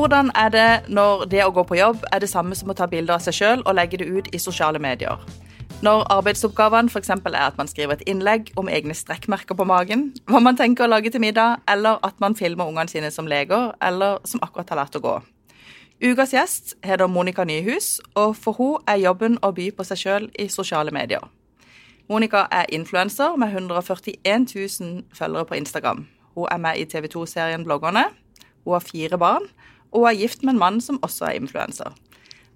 Hvordan er det når det å gå på jobb er det samme som å ta bilder av seg sjøl og legge det ut i sosiale medier? Når arbeidsoppgavene f.eks. er at man skriver et innlegg om egne strekkmerker på magen, hva man tenker å lage til middag, eller at man filmer ungene sine som leger, eller som akkurat har lært å gå. Ukas gjest heter Monica Nyhus, og for hun er jobben å by på seg sjøl i sosiale medier. Monica er influenser med 141 000 følgere på Instagram. Hun er med i TV 2-serien Bloggerne. Hun har fire barn, og er gift med en mann som også er influenser.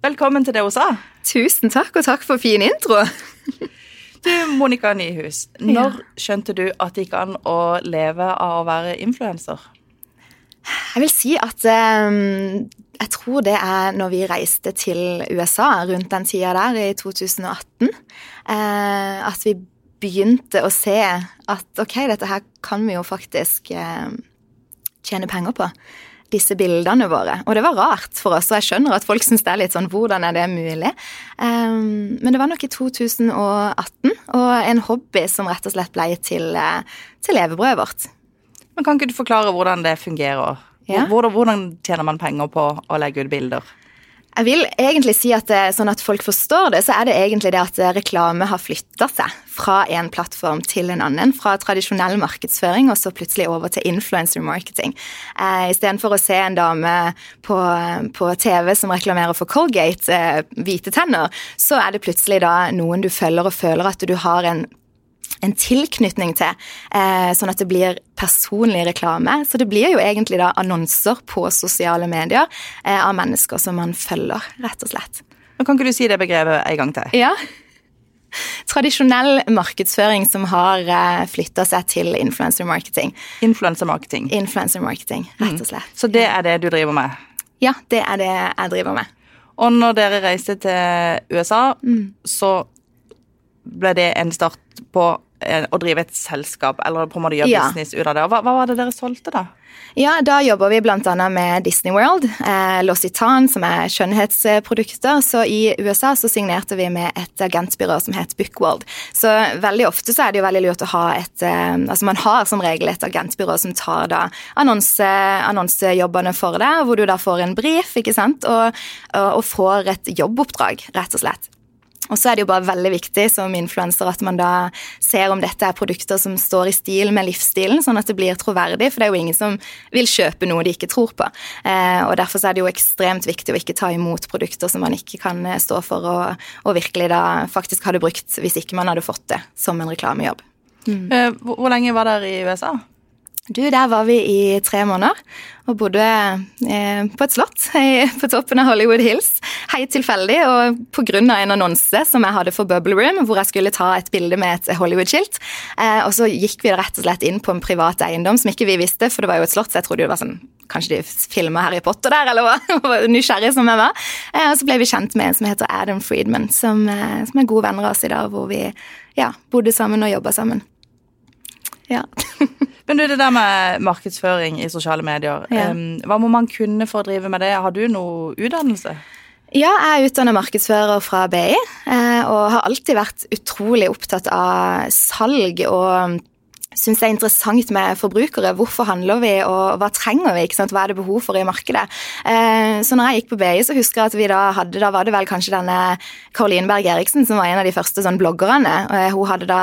Velkommen til det hun sa. Tusen takk, og takk for fin intro. Du, Monica Nyhus, når skjønte du at det gikk an å leve av å være influenser? Jeg vil si at um, jeg tror det er når vi reiste til USA rundt den tida der, i 2018, uh, at vi begynte å se at ok, dette her kan vi jo faktisk uh, tjene penger på. Disse bildene våre. Og det var rart for oss, og jeg skjønner at folk syns det er litt sånn hvordan er det mulig? Um, men det var nok i 2018, og en hobby som rett og slett ble til, eh, til levebrødet vårt. Men Kan ikke du forklare hvordan det fungerer? Ja. Hvordan, hvordan, tjener man penger på å legge ut bilder? Jeg vil egentlig si at det, sånn at folk forstår det, så er det egentlig det at reklame har flytta seg fra en plattform til en annen. Fra tradisjonell markedsføring og så plutselig over til influencer marketing. Eh, Istedenfor å se en dame på, på, TV som reklamerer for Colgate, eh, hvite tenner, så er det plutselig da noen du følger og føler at du har en en tilknytning til, eh, sånn at det blir personlig reklame. Så det blir jo egentlig da annonser på sosiale medier eh, av mennesker som man følger, rett og slett. Nå Kan ikke du si det begrepet en gang til? Ja. Tradisjonell markedsføring som har eh, flytta seg til influencer marketing. Influencer marketing. Influencer marketing, rett og slett. Mm. Så det er det du driver med? Ja, det er det jeg driver med. Og når dere reiste til USA, mm. så ble det en start på Eh, å drive et selskap, eller på en måte gjøre ja. business ut av det. Hva, hva, var det dere solgte, da? Ja, Da jobber vi bl.a. med Disney World, eh, L'Occitane, som er skjønnhetsprodukter. Så i USA så signerte vi med et agentbyrå som het Bookworld. Så veldig ofte så er det jo veldig lurt å ha et eh, Altså man har som regel et agentbyrå som tar da annonse, annonsejobbene for deg, hvor du da får en brief, ikke sant, og, og, og får et jobboppdrag, rett og slett. Og så er det jo bare veldig viktig som influenser at man da ser om dette er produkter som står i stil med livsstilen, sånn at det blir troverdig, for det er jo ingen som vil kjøpe noe de ikke tror på. Eh, og Derfor er det jo ekstremt viktig å ikke ta imot produkter som man ikke kan eh, stå for, og, og virkelig da faktisk hadde brukt hvis ikke man hadde fått det som en reklamejobb. Mm. Eh, hvor, lenge var dere i USA? Du, der var vi i tre måneder og bodde eh, på et slott på toppen av Hollywood Hills. Helt tilfeldig og pga. en annonse som jeg hadde for Bubble Room, hvor jeg skulle ta et bilde med et Hollywood-skilt. Eh, og så gikk vi rett og slett inn på en privat eiendom som ikke vi visste, for det var jo et slott, så jeg trodde det var sånn Kanskje de filma Harry Potter der, eller hva? Nysgjerrig som jeg var. Eh, og så ble vi kjent med en som heter Adam Friedman, som, eh, som er gode venner av oss i dag, hvor vi ja, bodde sammen og jobba sammen. Ja. Men du, det der med markedsføring i sosiale medier, ja. hva må man kunne for å drive med det? Har du noe utdannelse? Ja, jeg er utdannet markedsfører fra BI, eh, og har alltid vært utrolig opptatt av salg og syns er interessant med forbrukere. Hvorfor handler vi, og hva trenger vi? Hva er det behov for i markedet? Eh, så når jeg gikk på BI, så husker jeg at vi da hadde Da var det vel kanskje denne Caroline Berg Eriksen som var en av de første sånn bloggerne. og Hun hadde da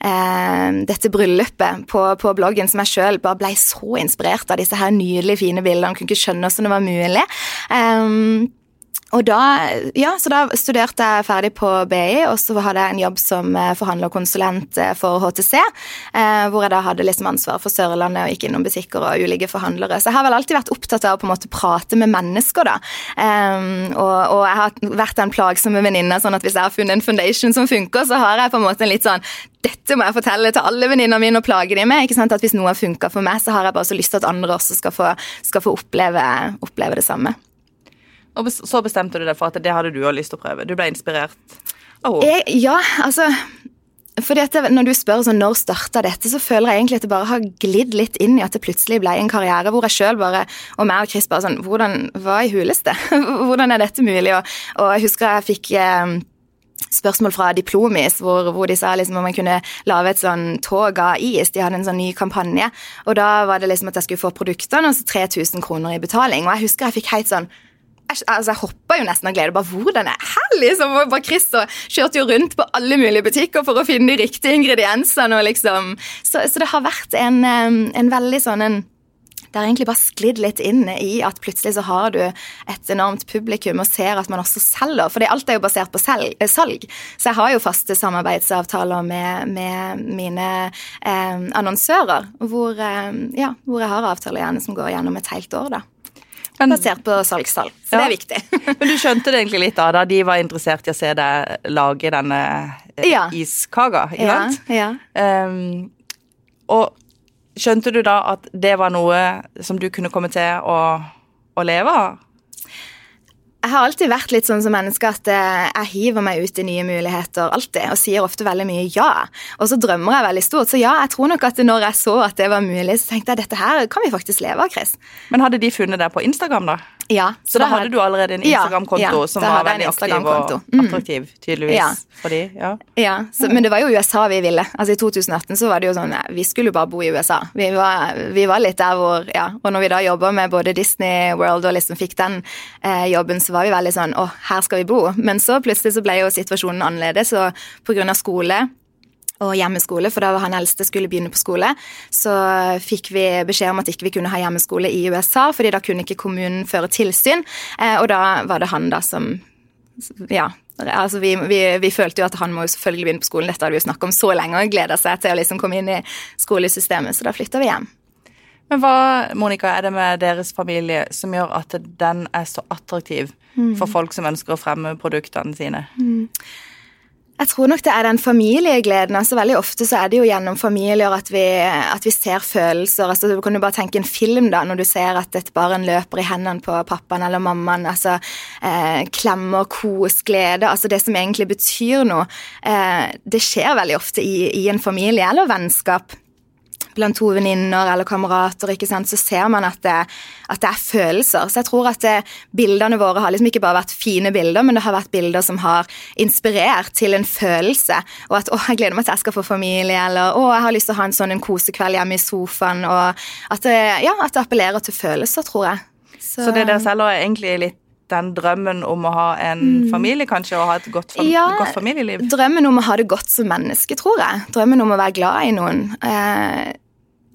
eh, dette bryllupet på, på, bloggen som jeg sjøl bare ble så inspirert av disse her nydelige, fine bildene. Hun Kunne ikke skjønne hvordan det var mulig. Eh, og da, ja, så da studerte jeg ferdig på BI, og så hadde jeg en jobb som eh, forhandlerkonsulent eh, for HTC. Eh, hvor jeg da hadde liksom ansvar for Sørlandet og gikk innom butikker og ulike forhandlere. Så jeg har vel alltid vært opptatt av å på en måte prate med mennesker, da. Um, og, og, jeg har vært en plagsomme venninne, sånn at hvis jeg har funnet en foundation som funker, så har jeg på en måte en litt sånn dette må jeg fortelle til alle venninnene mine og plage dem med. ikke sant? At Hvis noe har funka for meg, så har jeg bare så lyst til at andre også skal få, skal få oppleve, oppleve det samme. Og så bestemte du deg for at det hadde du òg lyst til å prøve. Du ble inspirert av henne? Ja, altså fordi at Når du spør sånn, når starta dette, så føler jeg egentlig at det bare har glidd litt inn i at det plutselig ble en karriere hvor jeg sjøl bare, og meg og Chris bare sånn hvordan, Hva i huleste? hvordan er dette mulig? Og, og jeg husker jeg fikk eh, spørsmål fra Diplomis, hvor, hvor, de sa liksom om man kunne lage et sånn tog av is. De hadde en sånn ny kampanje. Og da var det liksom at jeg skulle få produktene og så 3000 kroner i betaling. Og jeg husker jeg fikk helt sånn jeg, altså jeg hoppa jo nesten av glede. bare Hvordan er her, liksom? Og bare Chris og kjørte jo rundt på alle mulige butikker for å finne de riktige ingrediensene. og liksom, Så, så det har vært en, en veldig sånn en det har egentlig bare sklidd litt inn i at plutselig så har du et enormt publikum og ser at man også selger. For alt er jo basert på eh, salg. Så jeg har jo faste samarbeidsavtaler med, med mine eh, annonsører, hvor, eh, ja, hvor, jeg har avtaler gjerne som går gjennom et helt år. da. Men, basert på salgstall. Så ja. det er viktig. Men du skjønte det egentlig litt da, da de var interessert i å se deg lage denne eh, ja. iskaka, ikke sant? Ja. Um, og Skjønte du da at det var noe som du kunne komme til å, å leve av? Jeg har alltid vært litt sånn som menneske at eh, jeg hiver meg ut i nye muligheter alltid, og sier ofte veldig mye ja. Og så drømmer jeg veldig stort. Så ja, jeg tror nok at når jeg så at det var mulig, så tenkte jeg dette her kan vi faktisk leve av, Chris. Men hadde de funnet det på Instagram, da? Ja. Så, da hadde du allerede en Instagram-konto ja, som var veldig aktiv og mm. attraktiv, tydeligvis, ja. for de, ja. ja så, men det var jo USA vi ville. Altså I 2018 så var det jo sånn Vi skulle jo bare bo i USA. Vi var, vi var litt der hvor Ja. Og når vi da jobba med både Disney World og liksom fikk den eh, jobben, så var vi veldig sånn Å, her skal vi bo. Men så plutselig så ble jo situasjonen annerledes, og på grunn av skole og hjemmeskole, for da han eldste skulle begynne på skole, så fikk vi beskjed om at ikke vi kunne ha hjemmeskole i USA, fordi da kunne ikke kommunen føre tilsyn. Eh, og da var det han da som Ja. Altså vi, vi, vi følte jo at han må jo selvfølgelig begynne på skolen, dette hadde vi jo snakket om så lenge, og gleda seg til å liksom komme inn i skolesystemet, så da flytta vi hjem. Men hva Monica, er det med deres familie som gjør at den er så attraktiv mm. for folk som ønsker å fremme produktene sine? Mm. Jeg tror nok det er den familiegleden. altså Veldig ofte så er det jo gjennom familier at vi, at vi ser følelser. altså Du kan jo bare tenke en film da, når du ser at et barn løper i hendene på pappaen eller mammaen. altså eh, Klemmer, kos, glede. altså Det som egentlig betyr noe. Eh, det skjer veldig ofte i, i en familie eller vennskap blant to venninner eller kamerater, ikke sant, så ser man at det, at det, er følelser. Så jeg tror at det, bildene våre har liksom ikke bare vært fine bilder, men det har vært bilder som har inspirert til en følelse. Og at 'å, jeg gleder meg til jeg skal få familie', eller 'å, jeg har lyst til å ha en sånn en kosekveld hjemme i sofaen', og at det, ja, at det appellerer til følelser, tror jeg. Så, så det dere selger er egentlig litt den drømmen om å ha en mm. familie, kanskje, og ha et godt, fam ja, godt, familieliv? Drømmen om å ha det godt som menneske, tror jeg. Drømmen om å være glad i noen. Eh,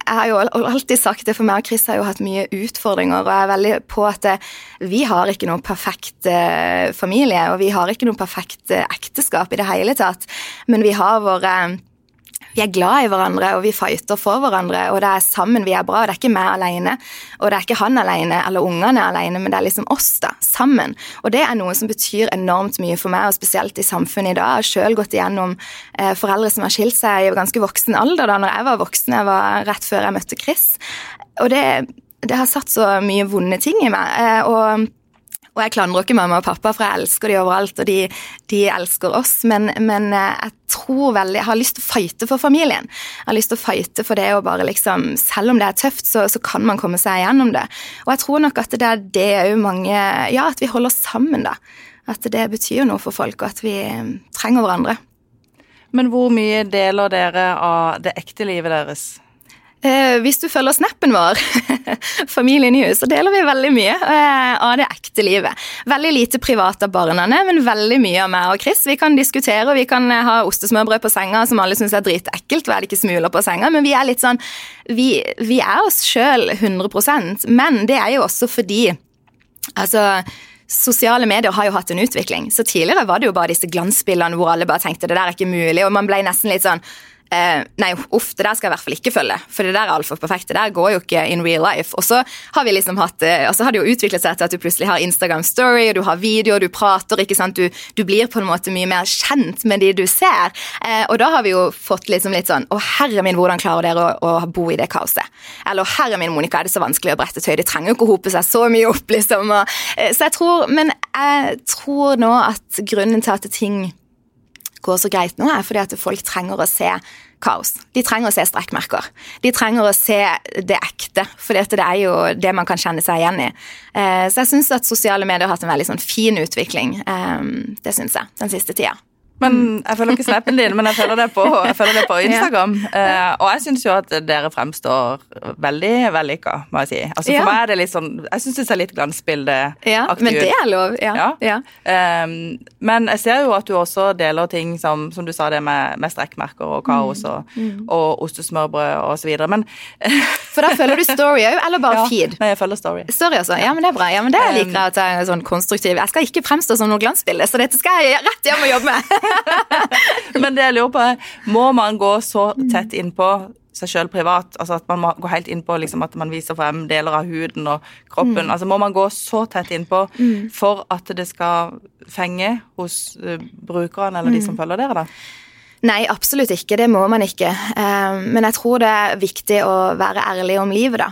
jeg har jo alltid sagt det, for meg og Chris har jo hatt mye utfordringer, og jeg er veldig på at vi har ikke noen perfekt eh, familie, og vi har ikke noe perfekt eh, ekteskap i det hele tatt, men vi har våre vi er glad i hverandre, og vi fighter for hverandre, og det er sammen vi er bra. Det er ikke meg alene, og det er ikke han alene eller ungene alene, men det er liksom oss, da, sammen. Og det er noe som betyr enormt mye for meg, og spesielt i samfunnet i dag. Jeg har sjøl gått igjennom eh, foreldre som har skilt seg i ganske voksen alder, da når jeg var voksen, jeg var rett før jeg møtte Chris. Og det, det har satt så mye vonde ting i meg. Eh, og og jeg klandrer ikke mamma og pappa, for jeg elsker de overalt, og de, de elsker oss. Men, men, eh, jeg tror veldig Jeg har lyst til å fighte for familien. Jeg har lyst til å fighte for det å bare liksom Selv om det er tøft, så, så kan man komme seg gjennom det. Og jeg tror nok at det er det òg mange Ja, at vi holder sammen, da. At det betyr noe for folk, og at vi eh, trenger hverandre. Men hvor mye deler dere av det ekte livet deres? Eh, hvis du følger snappen vår, Familien hus, så deler vi veldig mye eh, av det ekte livet. Veldig lite privat av barna, men veldig mye av meg og Chris. Vi kan diskutere, og vi kan eh, ha ostesmørbrød på senga som alle syns er dritekkelt, og er det ikke smuler på senga, men vi er litt sånn Vi, vi er oss sjøl 100% men det er jo også fordi Altså Sosiale medier har jo hatt en utvikling. Så Tidligere var det jo bare disse glansbildene hvor alle bare tenkte det der er ikke mulig, og man ble nesten litt sånn Eh, nei, uff, det der skal jeg i hvert fall ikke følge, for det der er altfor perfekt. Det der går jo ikke in real life. Og så har liksom hatt, eh, så har det jo utviklet seg til at du plutselig har Instagram Story, og du har video, og du prater, ikke sant. Du, du, blir på en måte mye mer kjent med de du ser. Eh, og da har vi jo fått liksom litt sånn Å, herre min, hvordan klarer dere å, å bo i det kaoset? Eller herre min, Monica, er det så vanskelig å brette tøy? De trenger jo ikke å hope seg så mye opp, liksom. Og, eh, så jeg tror Men jeg tror nå at grunnen til at ting går så greit nå, er fordi at folk trenger å se kaos. De trenger å se strekkmerker. De trenger å se det ekte, for det er jo det man kan kjenne seg igjen i. Eh, så jeg syns at sosiale medier har hatt en veldig sånn fin utvikling. Eh, det syns jeg, den siste tida. Men jeg følger ikke snappen din, men jeg følger det på, følger det på Instagram. Ja. Uh, og jeg syns jo at dere fremstår veldig vellykka, må jeg si. Altså For ja. meg er det litt sånn Jeg syns det ser litt glansbildeaktig ja, ut. Men det er lov, ja. ja. Um, men jeg ser jo at du også deler ting som, som du sa, det med, med strekkmerker og kaos og, mm. mm. og ostesmørbrød og så videre, men For da følger du story òg, eller bare feed? Nei, jeg følger story. Story også, Ja, men det er bra. Ja, men det liker jeg at jeg er sånn konstruktiv. Jeg skal ikke fremstå som noe glansbilde, så dette skal jeg rett hjem og jobbe med. Men det jeg lurer på, må man gå så tett innpå seg sjøl privat? Altså at man må gå helt innpå liksom at man viser frem deler av huden og kroppen. Mm. Altså Må man gå så tett innpå mm. for at det skal fenge hos uh, brukerne eller de som mm. følger dere, da? Nei, absolutt ikke. Det må man ikke. Uh, men jeg tror det er viktig å være ærlig om livet, da.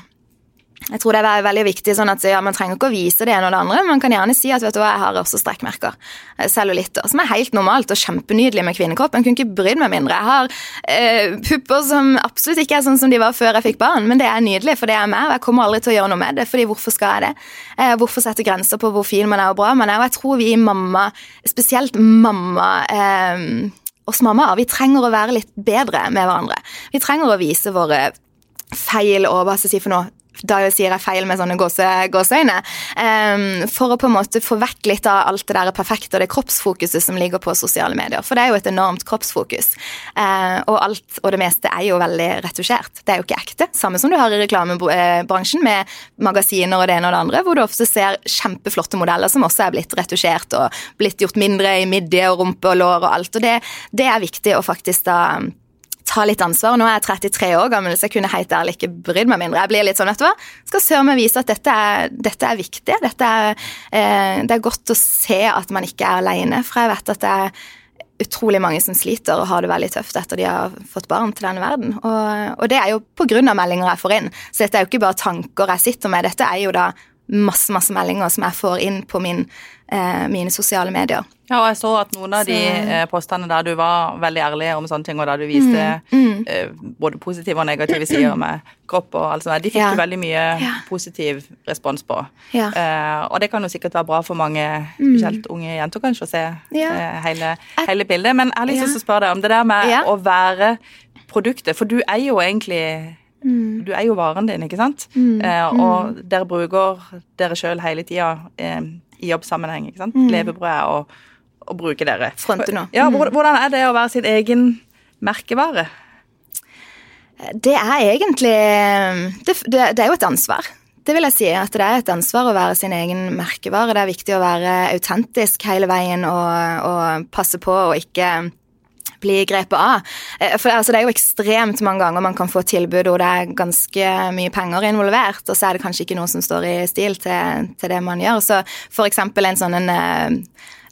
Jeg tror det er veldig viktig sånn at ja, Man trenger ikke å vise det ene og det andre. Man kan gjerne si at vet du hva, jeg har også strekkmerker. Eh, cellulitter. Som er helt normalt og kjempenydelig med kvinnekropp. Jeg kunne ikke brydd meg mindre. Jeg har eh, pupper som absolutt ikke er sånn som de var før jeg fikk barn, men det er nydelig, for det er meg. Og jeg kommer aldri til å gjøre noe med det, fordi hvorfor skal jeg det? Eh, hvorfor sette grenser på hvor fin man er og bra man er? Og jeg tror vi mamma, spesielt mamma eh, oss mammaer, vi trenger å være litt bedre med hverandre. Vi trenger å vise våre feil og hva skal jeg si for noe, da sier jeg feil med sånne gåse, gåseøyne, um, for å på en måte få vekk litt av alt det der perfekte og det kroppsfokuset som ligger på sosiale medier. For det er jo et enormt kroppsfokus. Uh, og alt og det meste er jo veldig retusjert. Det er jo ikke ekte. Samme som du har i reklamebransjen med magasiner og det ene og det andre, hvor du ofte ser kjempeflotte modeller som også er blitt retusjert og blitt gjort mindre i midje og rumpe og lår og alt. Og det, det er viktig å faktisk da ta litt ansvar. Nå er jeg 33 år gammel, så jeg kunne helt ærlig ikke brydd meg mindre. Jeg blir litt sånn, vet du hva, skal søren meg vise at dette er, dette er viktig. Dette er, eh, det er godt å se at man ikke er alene, for jeg vet at det er utrolig mange som sliter og har det veldig tøft etter de har fått barn til denne verden. Og, og det er jo av meldinger jeg får inn. Så dette er jo ikke bare tanker jeg sitter med, dette er jo da masse, masse meldinger som jeg får inn på min eh, mine sosiale medier. Ja, og jeg så at noen av så... de eh, postene der du var veldig ærlig om sånne ting, og der du viste mm, mm. Eh, både positive og negative sider med kropp og alt sånt, de fikk ja. du veldig mye ja. positiv respons på. Ja. Eh, og det kan jo sikkert være bra for mange, mm. unge jenter, kanskje, å se eh, hele, hele, bildet. Men jeg har lyst til å spørre deg om det der med å være produktet, for du er jo egentlig Mm. Du er jo varen din, ikke sant? Mm. Eh, og mm. dere bruker dere sjøl hele tida eh, i jobbsammenheng. ikke sant? Mm. Levebrød og, og bruke dere. Fronte nå. Ja, mm. Hvordan er det å være sin egen merkevare? Det er egentlig det, det, det, er jo et ansvar. Det vil jeg si. At det er et ansvar å være sin egen merkevare. Det er viktig å være autentisk hele veien og, og passe på å ikke bli grepet av. Eh, for altså, Det er jo ekstremt mange ganger man kan få tilbud hvor det er ganske mye penger involvert, og så er det kanskje ikke noe som står i stil til, til det man gjør. Så for eksempel en sånn en eh,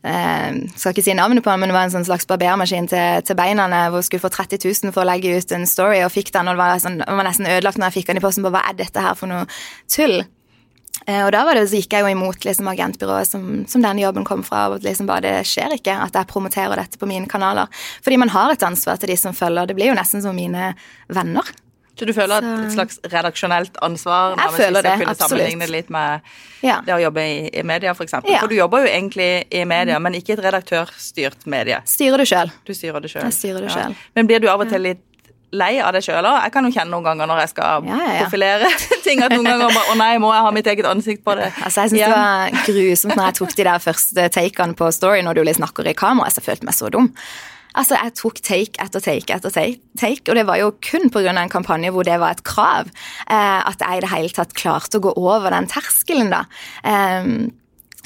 eh skal ikke si navnet på den, men det var en sånn slags barbermaskin til, til beina hvor hun skulle få 30 000 for å legge ut en story, og fikk den, og det var, sånn, var nesten ødelagt når jeg fikk den i posten. på Hva er dette her for noe tull? Eh, og da var det, gikk jeg jo imot liksom, agentbyrået som, som, denne jobben kom fra. og liksom bare, Det skjer ikke at jeg promoterer dette på mine kanaler. Fordi man har et ansvar til de som følger. Det blir jo nesten som mine venner. Så du føler så... et slags redaksjonelt ansvar? Jeg føler det, absolutt. Sammenligne det litt med ja. det å jobbe i, i media, f.eks. For, ja. for du jobber jo egentlig i media, mm. men ikke et redaktørstyrt medie. Styrer du sjøl. Du styrer det sjøl. Ja. Men blir du av og til litt lei av det sjøl òg. Jeg kan jo kjenne noen ganger når jeg skal ja, ja, ja. profilere ting, at noen ganger bare Å nei, må jeg ha mitt eget ansikt på det? Altså, Jeg syns det var grusomt når jeg tok de der første takene på Story når du liksom snakker i kamera. Jeg følte meg så dum. Altså, Jeg tok take etter take etter take, og det var jo kun pga. en kampanje hvor det var et krav. Eh, at jeg i det hele tatt klarte å gå over den terskelen, da. Eh,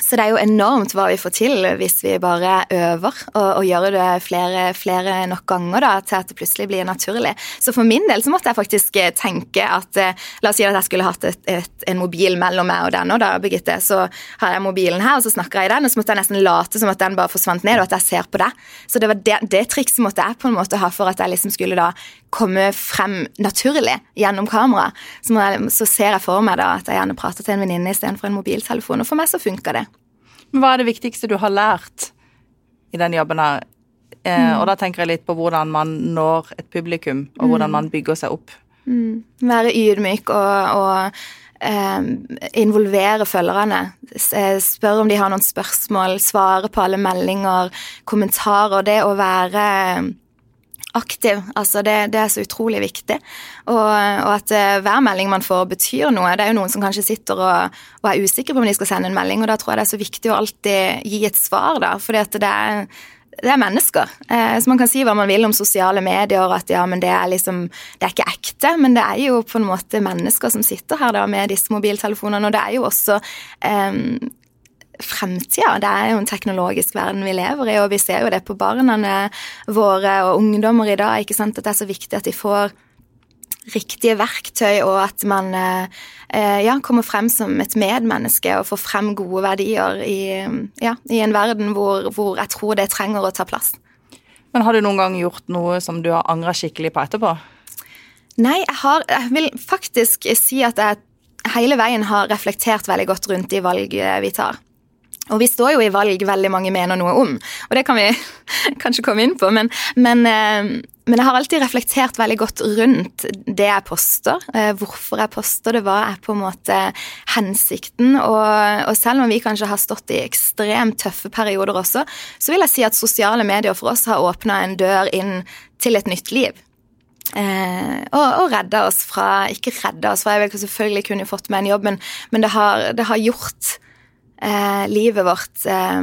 så det er jo enormt hva vi får til hvis vi bare øver og, og gjør det flere, flere, nok ganger da, til at det plutselig blir naturlig. Så for min del så måtte jeg faktisk eh, tenke at eh, La oss si at jeg skulle hatt et, et, en mobil mellom meg og den, og da, Birgitte, så har jeg mobilen her, og så snakker jeg i den, og så måtte jeg nesten late som at den bare forsvant ned, og at jeg ser på det. Så det var det, det trikset måtte jeg på en måte ha for at jeg liksom skulle da komme frem naturlig gjennom kamera. Så, så ser jeg for meg da at jeg gjerne prater til en venninne istedenfor en mobiltelefon, og for meg så funker det. Hva er det viktigste du har lært i den jobben her? Eh, mm. Og da tenker jeg litt på hvordan man når et publikum, og hvordan mm. man bygger seg opp. Mm. Være ydmyk og, og eh, involvere følgerne. Spørre om de har noen spørsmål, svare på alle meldinger, kommentarer. Det å være aktiv. Altså det, det, er så utrolig viktig. Og, og at uh, hver melding man får, betyr noe. Det er jo noen som kanskje sitter og, og, er usikre på om de skal sende en melding, og da tror jeg det er så viktig å alltid gi et svar, da. Fordi at det er det er mennesker. Eh, så man kan si hva man vil om sosiale medier, at ja, men det er liksom Det er ikke ekte, men det er jo på en måte mennesker som sitter her da med disse mobiltelefonene, og det er jo også eh, fremtida. Det er jo en teknologisk verden vi lever i, og vi ser jo det på barna våre og ungdommer i dag, ikke sant, at det er så viktig at de får riktige verktøy, og at man eh, ja, kommer frem som et medmenneske og får frem gode verdier i, ja, i en verden hvor, hvor, jeg tror det trenger å ta plass. Men har du noen gang gjort noe som du har angra skikkelig på etterpå? Nei, jeg har Jeg vil faktisk si at jeg hele veien har reflektert veldig godt rundt de valg vi tar. Og vi står jo i valg veldig mange mener noe om, og det kan vi kanskje komme inn på. Men, men, eh, men, jeg har alltid reflektert veldig godt rundt det jeg poster. Eh, hvorfor jeg poster det, hva er på en måte hensikten. Og, og, selv om vi kanskje har stått i ekstremt tøffe perioder også, så vil jeg si at sosiale medier for oss har åpna en dør inn til et nytt liv. Eh, og, og redda oss fra Ikke redda oss fra, jeg vil selvfølgelig kunne fått med en jobb, men, men det, har, det har gjort eh, livet vårt eh,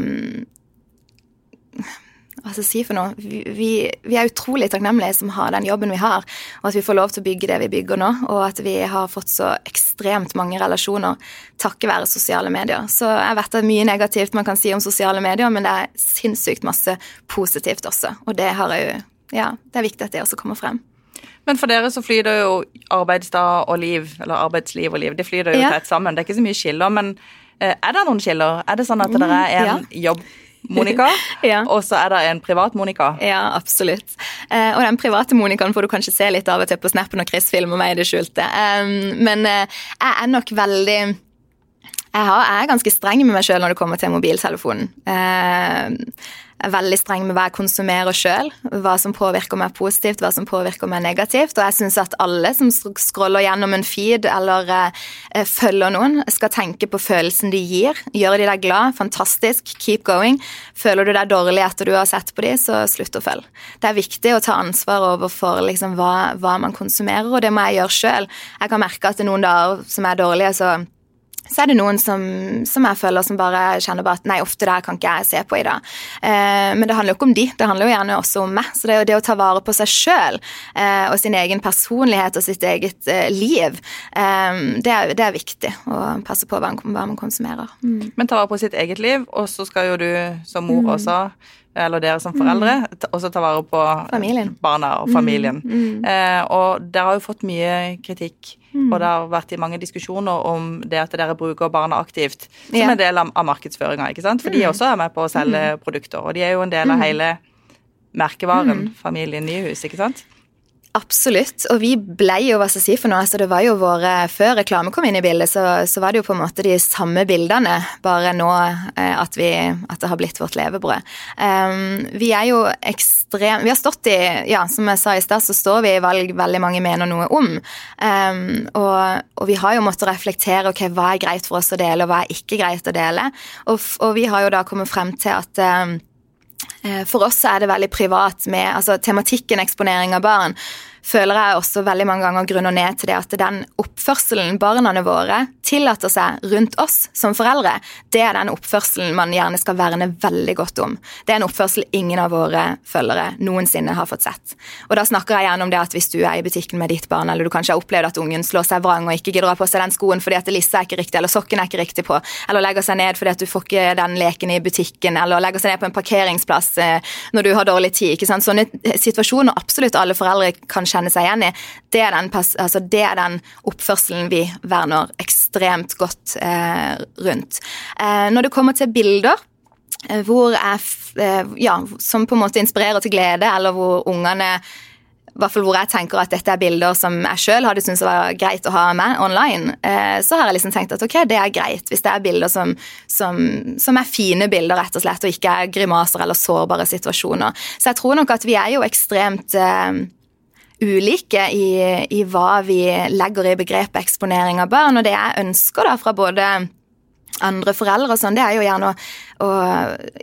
Hva skal jeg si for noe? Vi, vi, er utrolig takknemlige som har den jobben vi har, og at vi får lov til å bygge det vi bygger nå, og at vi har fått så ekstremt mange relasjoner takket være sosiale medier. Så jeg vet det er mye negativt man kan si om sosiale medier, men det er sinnssykt masse positivt også, og det har jeg Ja, det er viktig at det også kommer frem. Men for dere så flyter jo arbeidsdag og liv, eller arbeidsliv og liv, det flyter jo ja. tett sammen. Det er ikke så mye skiller, men er det noen skiller? Er det sånn at det er en jobb Monica, ja. og så er det en privat Monica. Ja, absolutt. Eh, og den private Monicaen får du kanskje se litt av og til på snappen når Chris filmer meg i det skjulte. Um, men uh, jeg er nok veldig jeg, har, jeg, er ganske streng med meg sjøl når det kommer til mobiltelefonen. Er veldig streng med hva jeg konsumerer sjøl. Hva som påvirker meg positivt, hva som påvirker meg negativt. Og jeg syns at alle som scroller gjennom en feed eller eh, følger noen, skal tenke på følelsen de gir. Gjør de deg glad, fantastisk, keep going. Føler du deg dårlig etter du har sett på dem, så slutt å følge. Det er viktig å ta ansvar overfor liksom, hva, hva man konsumerer, og det må jeg gjøre sjøl. Jeg kan merke at det er noen dager som er dårlige, så så er det noen som, som, jeg føler som bare kjenner bare at nei, ofte det her kan ikke jeg se på i dag. Eh, men det handler jo ikke om de, det handler jo gjerne også om meg. Så det er jo det å ta vare på seg sjøl eh, og sin egen personlighet og sitt eget eh, liv, eh, det er, det, er, viktig å passe på hva, hva man konsumerer. Mm. Men ta vare på sitt eget liv, og så skal jo du som mor mm. Eller dere som foreldre, mm. også ta vare på familien. barna og familien. Mm. Mm. Eh, og dere har jo fått mye kritikk Mm. Og det har vært i mange diskusjoner om det at dere bruker barna aktivt som ja. en del av, av markedsføringa. ikke sant? For mm. de også er med på å selge mm. produkter, og de er jo en del av mm. hele merkevaren mm. familien Nyhus, ikke sant? Absolutt. Og vi ble jo, hva skal jeg si for noe, altså det var jo våre Før reklame kom inn i bildet, så, så var det jo på en måte de samme bildene, bare nå eh, at, vi, at det har blitt vårt levebrød. Um, vi er jo ekstrem Vi har stått i Ja, som jeg sa i stad, så står vi i valg veldig mange mener noe om. Um, og, og, vi har jo måttet reflektere ok, hva er greit for oss å dele, og hva er ikke greit å dele. Og, og vi har jo da kommet frem til at um, for oss er det veldig privat med altså tematikken eksponering av barn føler jeg også veldig mange ganger grunner ned til det at den oppførselen barna våre tillater seg rundt oss som foreldre, det er den oppførselen man gjerne skal verne veldig godt om. Det er en oppførsel ingen av våre følgere noensinne har fått sett. Og da snakker jeg gjerne om det at hvis du er i butikken med ditt barn, eller du kanskje har opplevd at ungen slår seg vrang og ikke gidder å ha på seg den skoen fordi at lissa er ikke riktig, eller sokken er ikke riktig på, eller legger seg ned fordi at du får ikke den leken i butikken, eller legger seg ned på en parkeringsplass eh, når du har dårlig tid. ikke sant? Sånne situasjoner absolutt alle foreldre kan kjenne seg igjen i, det er den, altså det er den oppførselen vi verner ekstremt godt eh, rundt. Eh, når det kommer til bilder eh, hvor jeg, eh, ja, som på en måte inspirerer til glede, eller hvor ungene hvert fall hvor jeg tenker at dette er bilder som jeg sjøl hadde syntes var greit å ha med online, eh, så har jeg liksom tenkt at ok, det er greit. Hvis det er bilder som, som, som, er fine bilder, rett og slett, og ikke er grimaser eller sårbare situasjoner. Så jeg tror nok at vi er jo ekstremt eh, ulike i, i hva vi legger i begrepet eksponering av barn. Og det jeg ønsker da fra både andre foreldre og sånn, det er jo gjerne å, å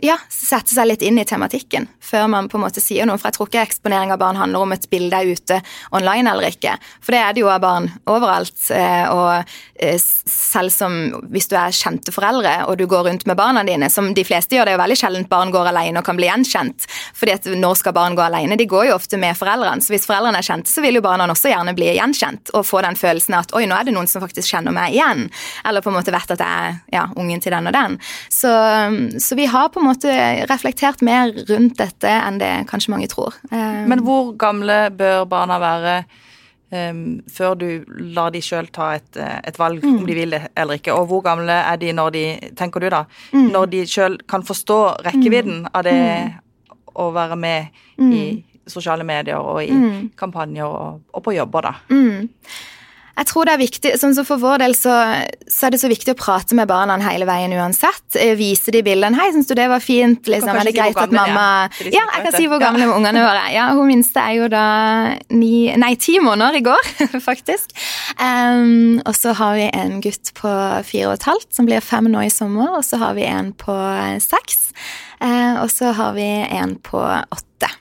ja, sette seg litt inn i tematikken før man på en måte sier noe. For jeg tror ikke eksponering av barn handler om et bilde ute online eller ikke. For det er det jo av barn overalt. Eh, og eh, selv som hvis du er kjente foreldre og du går rundt med barna dine, som de fleste gjør, det er jo veldig sjeldent barn går alene og kan bli gjenkjent. fordi at når skal barn gå alene? De går jo ofte med foreldrene. Så hvis foreldrene er kjente, så vil jo barna også gjerne bli gjenkjent og få den følelsen at oi, nå er det noen som faktisk kjenner meg igjen. Eller på en måte vet at jeg er ja, ungen til den og den. Så, så, vi har på en måte reflektert mer rundt dette enn det kanskje mange tror. Eh, Men hvor gamle bør barna være um, før du lar de sjøl ta et, et valg mm. om de vil det eller ikke? Og hvor gamle er de når de, tenker du da, mm. når de sjøl kan forstå rekkevidden mm. av det mm. å være med i mm. sosiale medier og i mm. kampanjer og, og, på jobber, da? Jeg tror det er viktig, sånn som For vår del så, så, er det så viktig å prate med barna hele veien uansett. Eh, vise de bildene. 'Hei, syns du det var fint?' Liksom. Er det greit at mamma Ja, ja jeg kan si hvor gamle ja. ungene våre er. Ja, hun minste er jo da ni, nei, ti måneder i går, faktisk. Um, og så har vi en gutt på fire og et halvt som blir fem nå i sommer. Og så har vi en på seks. Uh, og så har vi en på åtte.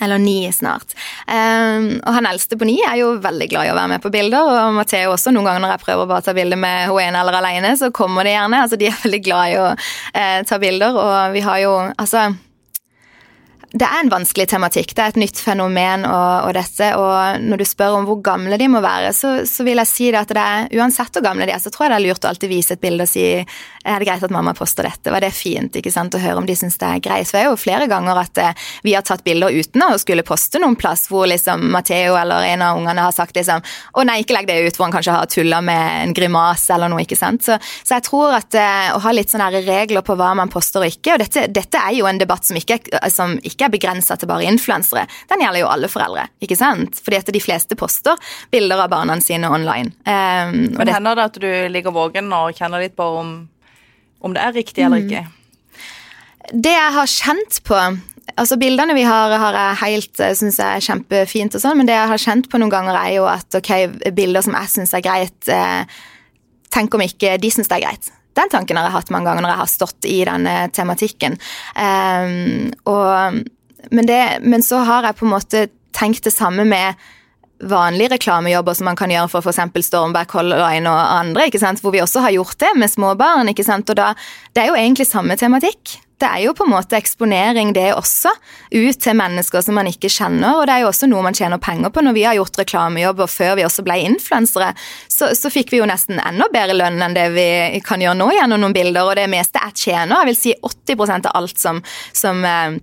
Eller ni snart. Um, og han eldste på ni er jo veldig glad i å være med på bilder, og Matheo også. Noen ganger når jeg prøver å ta bilde med hun ene eller alene, så kommer de gjerne. Altså, de er veldig glad i å uh, ta bilder, og vi har jo Altså det er en vanskelig tematikk. Det er et nytt fenomen og, og dette. Og når du spør om hvor gamle de må være, så, så vil jeg si det at det er, uansett hvor gamle de er, så tror jeg det er lurt å alltid vise et bilde og si er det greit at mamma poster dette, var det fint? ikke sant, Å høre om de syns det er greit. For det er jo flere ganger at eh, vi har tatt bilder uten å skulle poste noen plass hvor liksom Matheo eller en av ungene har sagt liksom å nei, ikke legg det ut, hvor han kanskje har tulla med en grimase eller noe. ikke sant? Så, så jeg tror at eh, å ha litt sånne regler på hva man poster og ikke, og dette, dette er jo en debatt som ikke, som ikke ikke er begrensa til bare influensere. Den gjelder jo alle foreldre, ikke sant? Fordi at de fleste poster bilder av barna sine online. Um, Men det hender det at du ligger våken og kjenner litt på om, om det er riktig eller ikke? Det jeg har kjent på Altså Bildene vi har, har jeg helt, eh, synes jeg er kjempefint, og sånn, men det jeg har kjent på noen ganger, er jo at ok, bilder som jeg syns er greit, eh, tenk om ikke de syns det er greit. Den tanken har jeg hatt mange ganger når jeg har stått i denne tematikken. Um, og men, det, men så har jeg på en måte tenkt det samme med vanlige reklamejobber som man kan gjøre for f.eks. Stormberg, Color og andre, hvor vi også har gjort det med små barn. Og da, Det er jo egentlig samme tematikk. Det er jo på en måte eksponering, det også, ut til mennesker som man ikke kjenner. Og det er jo også noe man tjener penger på. Når vi har gjort reklamejobber før vi også ble influensere, så, så, fikk vi jo nesten enda bedre lønn enn det vi kan gjøre nå gjennom noen bilder. Og det meste jeg tjener, jeg vil si 80% av alt som, som eh,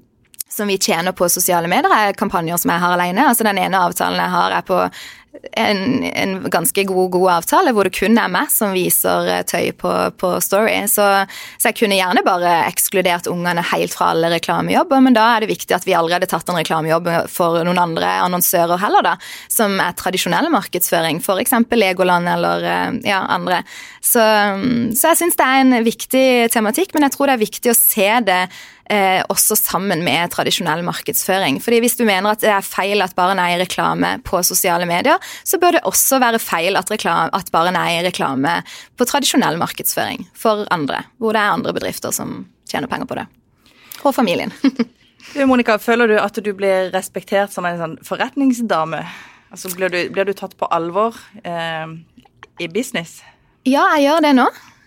som vi tjener på sosiale medier, er kampanjer som jeg har alene. Altså Den ene avtalen jeg har, er på en, en, ganske god, god avtale hvor det kun er meg som viser eh, tøy på, på Story. Så, så, jeg kunne gjerne bare ekskludert ungene helt fra alle reklamejobber, men da er det viktig at vi allerede tatt en reklamejobb for noen andre annonsører heller, da, som er tradisjonell markedsføring, f.eks. Legoland eller eh, ja, andre. Så, så jeg syns det er en viktig tematikk, men jeg tror det er viktig å se det eh, også sammen med tradisjonell markedsføring. Fordi Hvis du mener at det er feil at barn er i reklame på sosiale medier, så bør det også være feil at, reklame, at barn er i reklame på tradisjonell markedsføring for andre, hvor det er andre bedrifter som tjener penger på det. Og familien. Monica, føler du at du blir respektert som en sånn forretningsdame? Altså, blir, du, blir du tatt på alvor eh, i business? Ja, jeg gjør det nå.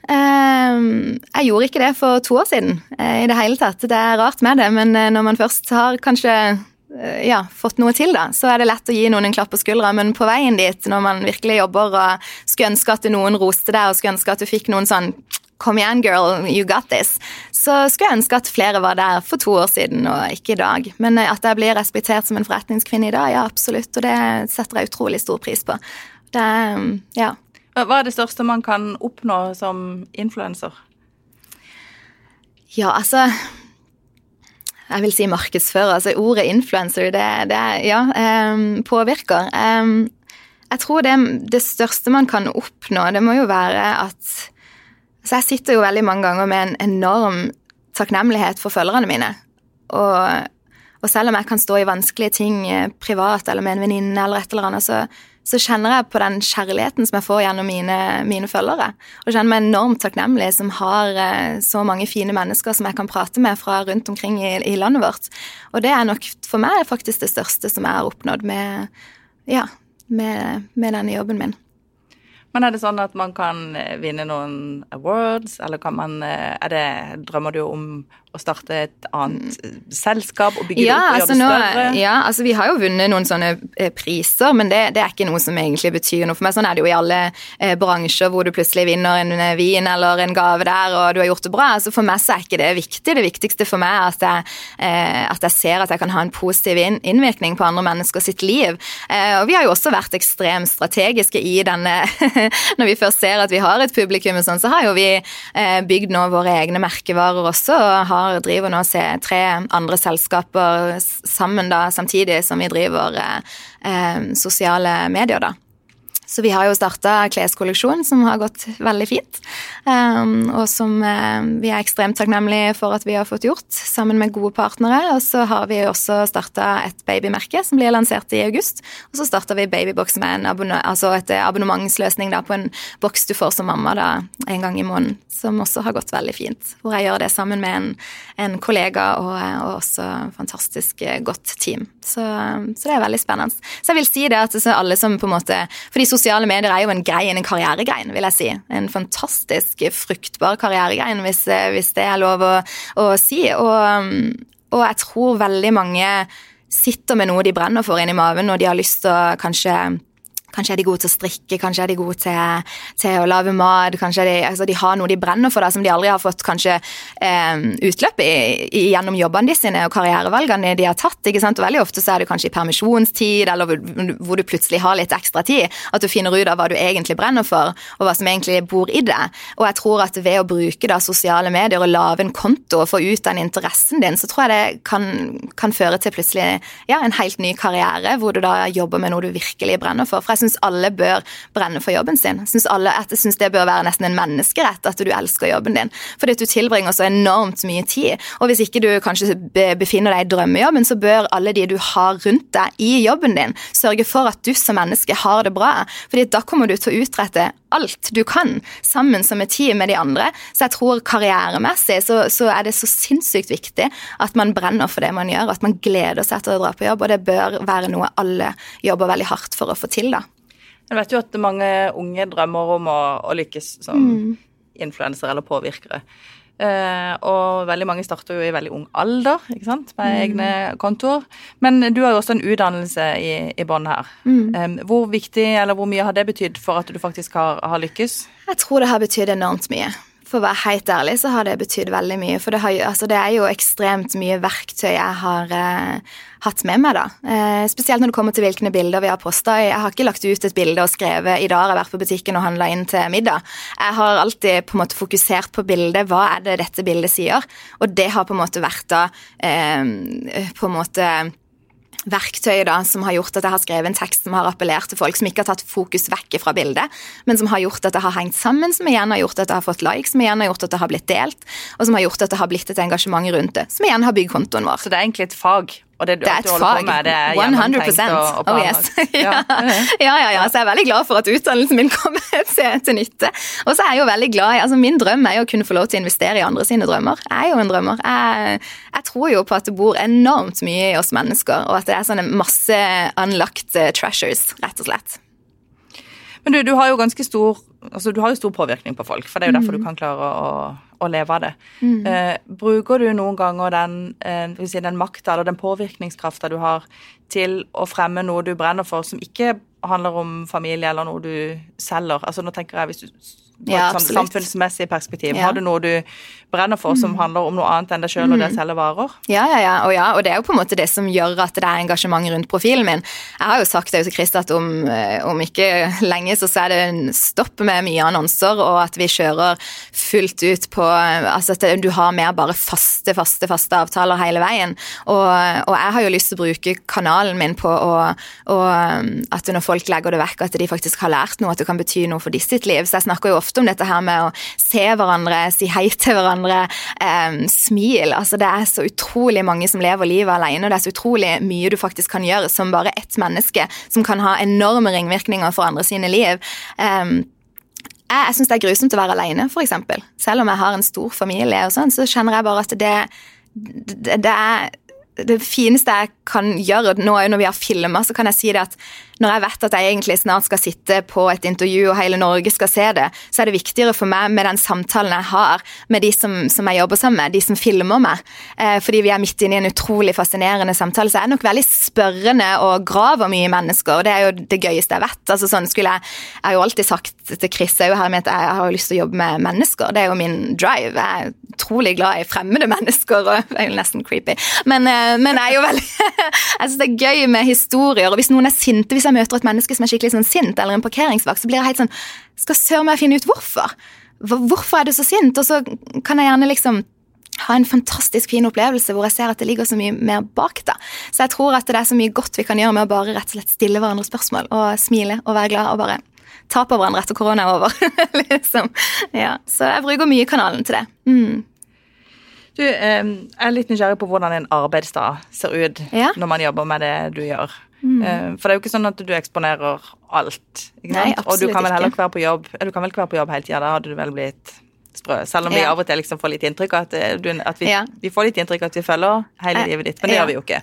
Ehm, jeg gjorde ikke det for to år siden eh, i det hele tatt. Det er rart med det, men eh, når man først har kanskje eh, ja, fått noe til, da, så er det lett å gi noen en klapp på skuldra. Men på veien dit, når man virkelig jobber og skulle ønske at noen roste deg, og skulle ønske at du fikk noen sånn Kom igjen, girl, you got this. Så skulle jeg ønske at flere var der for to år siden, og ikke i dag. Men at jeg blir respektert som en forretningskvinne i dag, ja, absolutt. Og det setter jeg utrolig stor pris på. Det, ja, hva er det største man kan oppnå som influenser? Ja, altså Jeg vil si markedsfører. Altså ordet influenser, det, det ja, um, påvirker. Um, jeg tror det, det, største man kan oppnå, det må jo være at Så jeg sitter jo veldig mange ganger med en enorm takknemlighet for følgerne mine. Og, og selv om jeg kan stå i vanskelige ting eh, privat eller med en venninne eller et eller annet, så, så, kjenner jeg på den kjærligheten som jeg får gjennom mine, mine følgere. Og kjenner meg enormt takknemlig som har eh, så mange fine mennesker som jeg kan prate med fra rundt omkring i, i landet vårt. Og det er nok for meg faktisk det største som jeg har oppnådd med, ja, med, med denne jobben min. Men er det sånn at man kan eh, vinne noen awards, eller kan man Er det Drømmer du om å starte et annet mm. selskap og bygge ja, det opp og altså gjøre det større? Nå, ja, altså vi har jo vunnet noen sånne eh, priser, men det, det, er ikke noe som egentlig betyr noe for meg. Sånn er det jo i alle eh, bransjer hvor du plutselig vinner en eh, vin eller en gave der, og du har gjort det bra. Altså For meg så er ikke det viktig. Det viktigste for meg er at jeg, eh, at jeg ser at jeg kan ha en positiv inn, innvirkning på andre mennesker sitt liv. Eh, og vi har jo også vært ekstremt strategiske i denne Når vi først ser at vi har et publikum, og sånn, så har jo vi eh, bygd nå våre egne merkevarer også. og har har, driver nå tre andre selskaper sammen da, samtidig som vi driver eh, eh sosiale medier, da. Så vi har jo starta kleskolleksjon som har gått veldig fint, um, og som uh, vi er ekstremt takknemlige for at vi har fått gjort, sammen med gode partnere. Og så har vi også starta et babymerke som blir lansert i august. Og så starta vi Babybox med en abonne altså et abonnementsløsning da, på en boks du får som mamma da, en gang i måneden, som også har gått veldig fint. Hvor jeg gjør det sammen med en, en kollega og, og også fantastisk eh, godt team. Så, så, det er veldig spennende. Så jeg vil si det at alle som på en måte For de sosiale medier er jo en grein, en karrieregrein, vil jeg si. En fantastisk fruktbar karrieregrein, hvis, hvis det er lov å, å si. Og, og, jeg tror veldig mange sitter med noe de brenner for inni maven, og de har lyst til å kanskje Kanskje er de gode til å strikke, kanskje er de gode til, til å lage mat. Kanskje de, altså de, har noe de brenner for da, som de aldri har fått kanskje eh, utløp i, i, gjennom jobbene de sine og karrierevalgene de har tatt. ikke sant? Og Veldig ofte så er det kanskje i permisjonstid eller hvor, du plutselig har litt ekstra tid, at du finner ut av hva du egentlig brenner for, og hva som egentlig bor i det. Og jeg tror at ved å bruke da sosiale medier og lage en konto og få ut den interessen din, så tror jeg det kan, kan føre til plutselig ja, en helt ny karriere, hvor du da jobber med noe du virkelig brenner for. For jeg syns alle bør brenne for jobben sin. Jeg alle, at jeg syns det bør være nesten en menneskerett at du elsker jobben din. Fordi at du tilbringer så enormt mye tid. Og hvis ikke du kanskje befinner deg i drømmejobben, så bør alle de du har rundt deg i jobben din, sørge for at du som menneske har det bra. Fordi da kommer du til å utrette alt du kan, sammen som et team med de andre. Så jeg tror karrieremessig så, så er det så sinnssykt viktig at man brenner for det man gjør, at man gleder seg til å dra på jobb, og det bør være noe alle jobber veldig hardt for å få til, da. Jeg vet jo at mange unge drømmer om å, å lykkes som mm. influensere eller påvirkere. Uh, og veldig mange starter jo i veldig ung alder ikke sant, med mm. egne kontoer. Men du har jo også en utdannelse i, i bånn her. Mm. Um, hvor viktig eller hvor mye har det betydd for at du faktisk har, har lykkes? Jeg tror det har betydd enormt mye. For å være helt ærlig så har det betydd veldig mye. For det, har, altså det, er jo ekstremt mye verktøy jeg har eh, hatt med meg, da. Eh, spesielt når det kommer til hvilke bilder vi har posta. Jeg har ikke lagt ut et bilde og skrevet 'i dag har jeg vært på butikken og handla inn til middag'. Jeg har alltid på en måte fokusert på bildet. Hva er det dette bildet sier? Og det har på en måte vært da eh, på en måte verktøy da, som har gjort at jeg har skrevet en tekst som har appellert til folk, som ikke har tatt fokus vekk fra bildet, men som har gjort at det har hengt sammen, som igjen har gjort at det har fått likes, som igjen har gjort at det har blitt delt, og som har gjort at det har blitt et engasjement rundt det, som igjen har bygd kontoen vår. Så det er egentlig et fag? Og det, det er et fag. Med, det er 100 og, og oh, yes. ja. ja, ja, ja. Så jeg er veldig glad for at utdannelsen min kommer til, til nytte. Og så er jeg jo veldig glad i altså Min drøm er jo å kunne få lov til å investere i andre sine drømmer. Jeg er jo en drømmer. Jeg, jeg tror jo på at det bor enormt mye i oss mennesker, og at det er sånne masse unlocked eh, treasures, rett og slett. Men du, du har jo ganske stor altså du har jo stor påvirkning på folk, for det er jo derfor du mm. kan klare å, å leve av det. Mm. Eh, bruker du noen ganger den, eh, si, den makta eller den påvirkningskrafta du har, til å fremme noe du brenner for, som ikke handler om familie eller noe du selger? Altså nå tenker jeg hvis du ja, et samfunnsmessig perspektiv. Ja. Har du noe du brenner for som mm. handler om noe annet enn deg sjøl og det å mm. selge varer? Ja, ja, ja. Og, ja. og det er jo på en måte det som gjør at det er engasjement rundt profilen min. Jeg har jo sagt det til Christer at om, eh, om, ikke lenge så er det en stopp med mye annonser, og at vi kjører fullt ut på Altså at du har mer bare faste, faste, faste avtaler hele veien. Og, og jeg har jo lyst til å bruke kanalen min på å, og, at når folk legger det vekk, at de faktisk har lært noe, at det kan bety noe for de sitt liv. Så jeg snakker jo ofte ofte om dette her med å se hverandre, si hei til hverandre, eh, smil. Altså, det er så utrolig mange som lever livet alene, og det er så utrolig mye du faktisk kan gjøre som bare ett menneske, som kan ha enorme ringvirkninger for andre sine liv. Eh, jeg, jeg syns det er grusomt å være alene, f.eks. Selv om jeg har en stor familie, og sånn, så kjenner jeg bare at det, det, det er det fineste jeg kan gjøre nå når vi har filma, så kan jeg si det at når jeg vet at jeg egentlig snart skal sitte på et intervju og hele Norge skal se det, så er det viktigere for meg med den samtalen jeg har med de som, som jeg jobber sammen med, de som filmer meg. Eh, fordi vi er midt inne i en utrolig fascinerende samtale. Så jeg er nok veldig spørrende og graver mye mennesker, og det er jo det gøyeste jeg vet. Altså sånn skulle Jeg jeg har jo alltid sagt til Chris jeg, her med at jeg har lyst til å jobbe med mennesker. Det er jo min drive. Jeg er utrolig glad i fremmede mennesker, og det er jo nesten creepy. Men, eh, men jeg er jo veldig Jeg syns det er gøy med historier, og hvis noen er sinte hvis jeg møter et menneske som er skikkelig sånn sint, eller en parkeringsvakt, så blir jeg helt sånn Skal søren meg finne ut hvorfor. Hvorfor er du så sint? Og så kan jeg gjerne liksom ha en fantastisk fin opplevelse hvor jeg ser at det ligger så mye mer bak. da. Så jeg tror at det er så mye godt vi kan gjøre med å bare rett og slett stille hverandre spørsmål og smile og være glad og bare ta på hverandre etter korona er over. liksom. Ja, Så jeg bruker mye kanalen til det. Mm. Du, jeg er litt nysgjerrig på hvordan en arbeidsdag ser ut ja. når man jobber med det du gjør. Mm. Eh, for det er jo ikke sånn at du eksponerer alt. Nei, og du kan vel heller ikke være på jobb Du kan vel ikke være på jobb hele tida, da hadde du vel blitt sprø. Selv om vi av og til liksom får litt inntrykk av at, eh, du, at vi, ja. vi, får litt inntrykk at vi følger hele livet ditt, men det gjør vi jo ikke.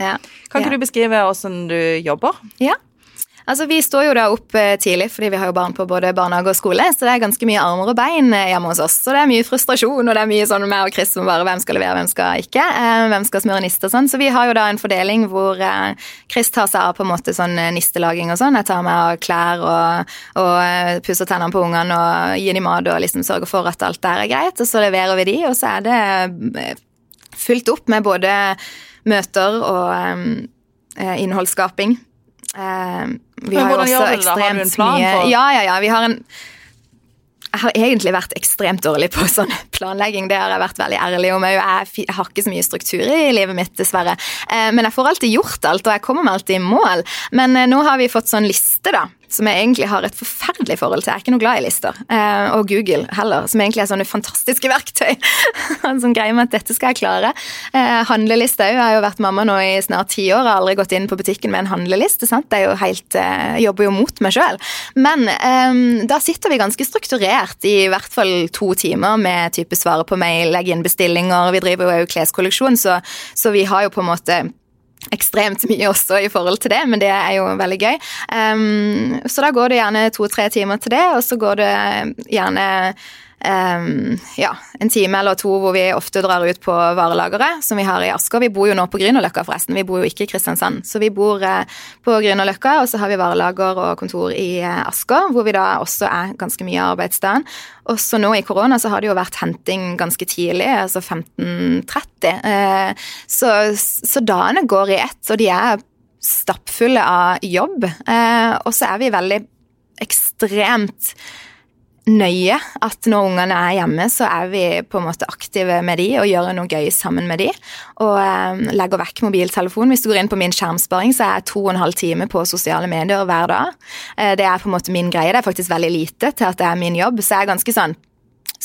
Kan ikke du beskrive åssen du jobber? Ja. Altså, Vi står jo da opp eh, tidlig, fordi vi har jo barn på både barnehage og skole. Så det er ganske mye armer og bein eh, hjemme hos oss. Så det er mye frustrasjon, og det er mye sånn meg og Chris som bare hvem skal levere, hvem skal ikke. Eh, hvem skal smøre niste og sånn. Så vi har jo da en fordeling hvor Chris tar seg av på en måte sånn nistelaging og sånn. Jeg tar meg av klær og, og pusser tennene på ungene og gir dem mat og liksom sørger for at alt der er greit. Og så leverer vi de, og så er det fullt opp med både møter og innholdsskaping. Uh, vi har jo også ekstremt mye Ja, ja, ja. Vi har en jeg har egentlig vært ekstremt dårlig på sånn planlegging. Det har jeg vært veldig ærlig om. Jeg, har ikke så mye struktur i livet mitt, dessverre. Eh, men jeg får alltid gjort alt, og jeg kommer meg alltid i mål. Men eh, nå har vi fått sånn liste, da som jeg egentlig har et forferdelig forhold til. Jeg er ikke noe glad i lister. Eh, og Google heller, som egentlig er sånne fantastiske verktøy. som greier med at dette skal jeg klare. Eh, handleliste òg. Jeg har jo vært mamma nå i snart ti år. Har aldri gått inn på butikken med en handleliste. sant? Er jo helt, jeg jobber jo mot meg sjøl. Men um, da sitter vi ganske strukturert i hvert fall to timer med type svare på mail, legge inn bestillinger. Vi driver jo òg kleskolleksjon, så, så vi har jo på en måte ekstremt mye også i forhold til det, men det er jo veldig gøy. Um, så da går det gjerne to-tre timer til det, og så går det gjerne um, ja, en time eller to hvor vi ofte drar ut på varelageret, som vi har i Asker. Vi bor jo nå på Grünerløkka, forresten. Vi bor jo ikke i Kristiansand. Så vi bor uh, på Grünerløkka, og så har vi varelager og kontor i uh, Asker, hvor vi da også er ganske mye av arbeidsdagen. Også nå i korona så har det jo vært henting ganske tidlig, altså 15.30. Uh, så, så dagene går i ett, og de er stappfulle av jobb. og så er vi veldig ekstremt nøye at når ungene er hjemme, så er vi på en måte aktive med de og gjør noe gøy sammen med de. Og eh, legger vekk mobiltelefonen. Hvis du går inn på min skjermsparing, så er jeg to og en halv time på sosiale medier hver dag. Eh, det er på en måte min greie. Det er faktisk veldig lite til at det er min jobb, så jeg er ganske sånn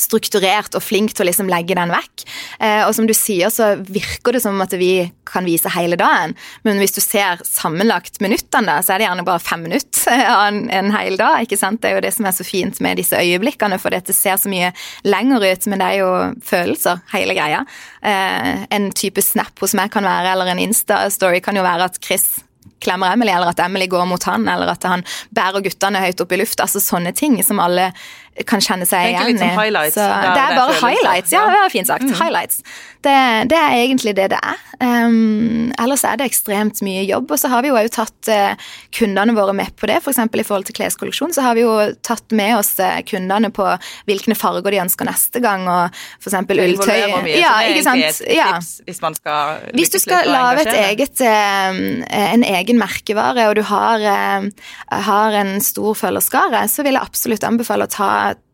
strukturert og flink til å liksom legge den vekk. Eh, og som du sier, så virker det som at vi kan vise hele dagen. Men hvis du ser sammenlagt minuttene, så er det gjerne bare fem minutter av en, en hel dag. ikke sant? Det er jo det som er så fint med disse øyeblikkene, for dette ser så mye lenger ut, men det er jo følelser, hele greia. Eh, en type snap hos meg kan være, eller en Insta-story kan jo være at Chris klemmer Emily, eller at Emily går mot han, eller at han bærer guttene høyt opp i lufta. Altså sånne ting som alle kan kjenne seg igjen i. Highlights. Det, er bare highlights. Ja, det er fint sagt. Mm. Highlights. Det, det, er egentlig det det er. Um, ellers er det ekstremt mye jobb. Og så har vi jo òg tatt uh, kundene våre med på det. F.eks. For i forhold til kleskolleksjon så har vi jo tatt med oss uh, kundene på hvilke farger de ønsker neste gang, og f.eks. ulltøy. Ja, ikke sant. Ja. Hvis man skal Hvis du skal lage et eget, uh, en egen merkevare, og du har, har en stor følgerskare, så vil jeg absolutt anbefale å ta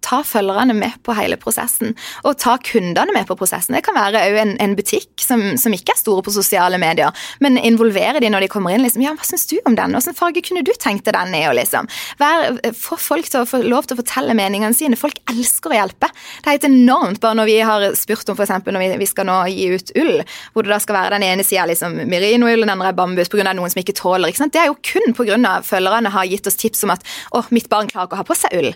ta følgerne med på hele prosessen, og ta kundene med på prosessen. Det kan være en, en, butikk som, som, ikke er store på sosiale medier, men involvere de når de kommer inn. liksom, ja, 'Hva syns du om den? Hvilken farge kunne du tenkt deg den i?' liksom. Få folk til å få lov til å fortelle meningene sine. Folk elsker å hjelpe. Det er helt enormt bare når vi har spurt om f.eks. når vi, vi, skal nå gi ut ull, hvor det da skal være den ene sida liksom, merinoull den andre er bambus pga. noen som ikke tåler. Ikke sant? Det er jo kun pga. følgerne har gitt oss tips om at 'Å, mitt barn klarer ikke å ha på seg ull'.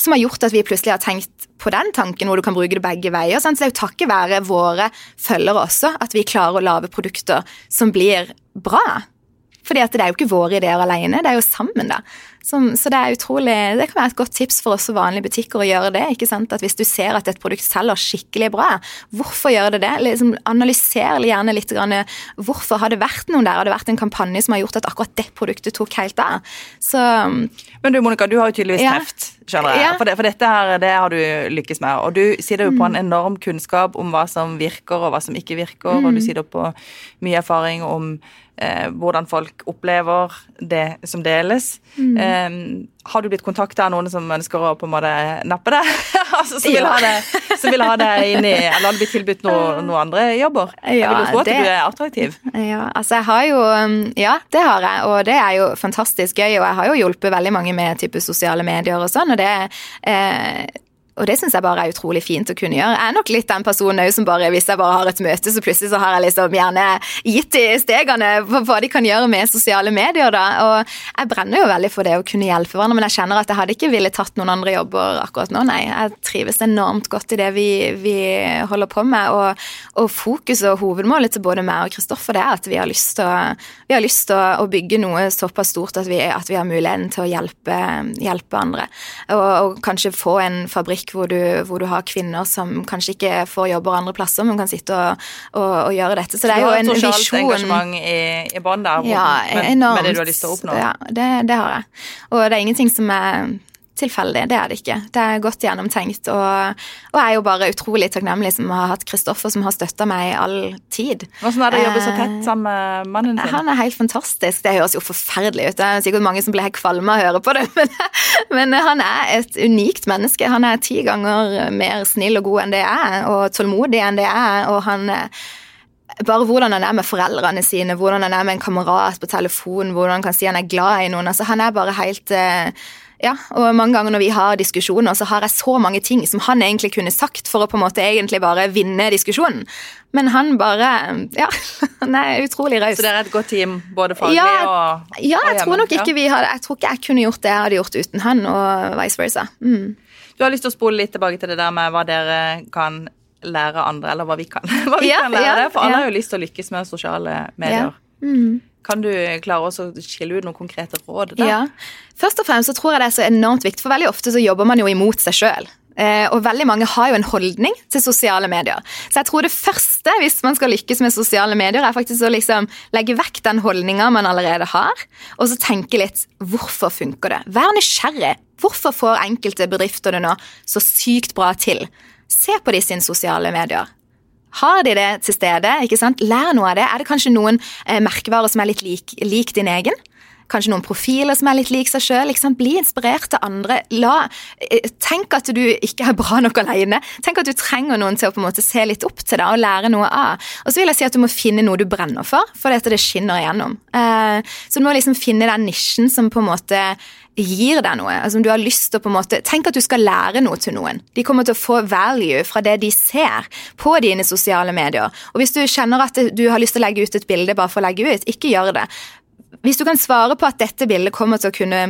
Som har gjort at vi plutselig har tenkt på den tanken, hvor du kan bruke det begge veier. Sant? Så det er jo takket være våre følgere også at vi klarer å lage produkter som blir bra. Fordi at det er jo ikke våre ideer alene, det er jo sammen, da. Som, så det er utrolig, det kan være et godt tips for oss vanlige butikker å gjøre det. ikke sant? At Hvis du ser at et produkt selger skikkelig bra, hvorfor gjør det det? Liksom, analyser gjerne litt. Grann, hvorfor har det vært noen der? Har det vært en kampanje som har gjort at akkurat det produktet tok helt av? Så, Men du Monica, du har jo tydeligvis ja. treft, skjønner jeg. Ja. For, det, for, dette her, det har du lykkes med. Og du sitter jo på en mm. enorm kunnskap om hva som virker og hva som ikke virker, mm. og du sitter på mye erfaring om eh, hvordan folk opplever det som deles. Mm. Eh, har du blitt kontakta av noen som ønsker å på en måte nappe det? altså, som, vil ha det som vil ha det inn i Eller har du blitt tilbudt noen noe andre jobber? Ja, jeg vil jo tro at det, du er attraktiv. Ja, altså jeg har jo Ja, det har jeg, og det er jo fantastisk gøy. Og jeg har jo hjulpet veldig mange med type sosiale medier og sånn, og det eh, og det syns jeg bare er utrolig fint å kunne gjøre. Jeg er nok litt den personen som bare, hvis jeg bare har et møte, så plutselig så har jeg liksom gjerne gitt de stegene på hva de kan gjøre med sosiale medier, da. Og jeg brenner jo veldig for det å kunne hjelpe hverandre, men jeg kjenner at jeg hadde ikke ville tatt noen andre jobber akkurat nå, nei. Jeg trives enormt godt i det vi, vi holder på med, og, og fokus og hovedmålet til både meg og Kristoffer det er at vi har lyst til å, lyst til å bygge noe såpass stort at vi, at vi, har muligheten til å hjelpe, hjelpe andre. Og, og kanskje få en fabrikk hvor du, hvor du, har kvinner som kanskje ikke får jobber andre plasser, men kan sitte og, og, og gjøre dette. Så det er jo en visjon. Du har et sosialt engasjement i, i bånn der, ja, med, med, det du har lyst til å oppnå? Ja, det, det har jeg. Og det er ingenting som er tilfeldig. Det er det ikke. Det er godt gjennomtenkt. Og, og jeg er jo bare utrolig takknemlig som har hatt Kristoffer, som har støtta meg i all tid. Hvordan er det å jobbe så tett sammen med mannen sin? Han er helt fantastisk. Det høres jo forferdelig ut. Det er sikkert mange som blir helt kvalme av å høre på det, men, men, han er et unikt menneske. Han er ti ganger mer snill og god enn det jeg er, og tålmodig enn det jeg er, og han bare hvordan han er med foreldrene sine, hvordan han er med en kamerat på telefon, hvordan han kan si han er glad i noen. altså Han er bare helt uh, ja, og mange ganger når vi har diskusjoner, så har jeg så mange ting som han egentlig kunne sagt for å på en måte egentlig bare vinne diskusjonen. Men han bare Ja, han er utrolig raus. Så dere er et godt team, både faglig ja, og Ja, jeg tror nok ikke vi hadde Jeg tror ikke jeg kunne gjort det jeg hadde gjort uten han, og vice versa. Mm. Du har lyst til å spole litt tilbake til det der med hva dere kan lære andre, eller hva vi kan, hva vi ja, kan lære ja, det, for alle har jo lyst til å lykkes med sosiale medier. Mm. Kan du klare å skille ut noen konkrete råd? Der? Ja. Først og fremst så tror jeg det er så enormt viktig, for veldig ofte så jobber man jo imot seg sjøl. Eh, og veldig mange har jo en holdning til sosiale medier. Så jeg tror det første hvis man skal lykkes med sosiale medier, er faktisk å liksom legge vekk den holdninga man allerede har, og så tenke litt hvorfor funker det? Vær nysgjerrig. Hvorfor får enkelte bedrifter det nå så sykt bra til? Se på de sine sosiale medier. Har de det til stede? ikke sant? Lær noe av det. Er det kanskje noen eh, merkevarer som er litt lik, lik din egen? Kanskje noen profiler som er litt lik seg sjøl. Bli inspirert av andre. La, eh, tenk at du ikke er bra nok alene. Tenk at du trenger noen til å på en måte se litt opp til deg og lære noe av. Og så vil jeg si at du må finne noe du brenner for, for dette det skinner igjennom. Eh, så du må liksom finne den nisjen som på en måte gir deg noe. Altså om du har lyst til å på en måte, Tenk at du skal lære noe til noen. De kommer til å få value fra det de ser på dine sosiale medier. Og hvis du kjenner at du har lyst til å legge ut et bilde bare for å legge ut, ikke gjør det. Hvis du kan svare på at dette bildet kommer til å kunne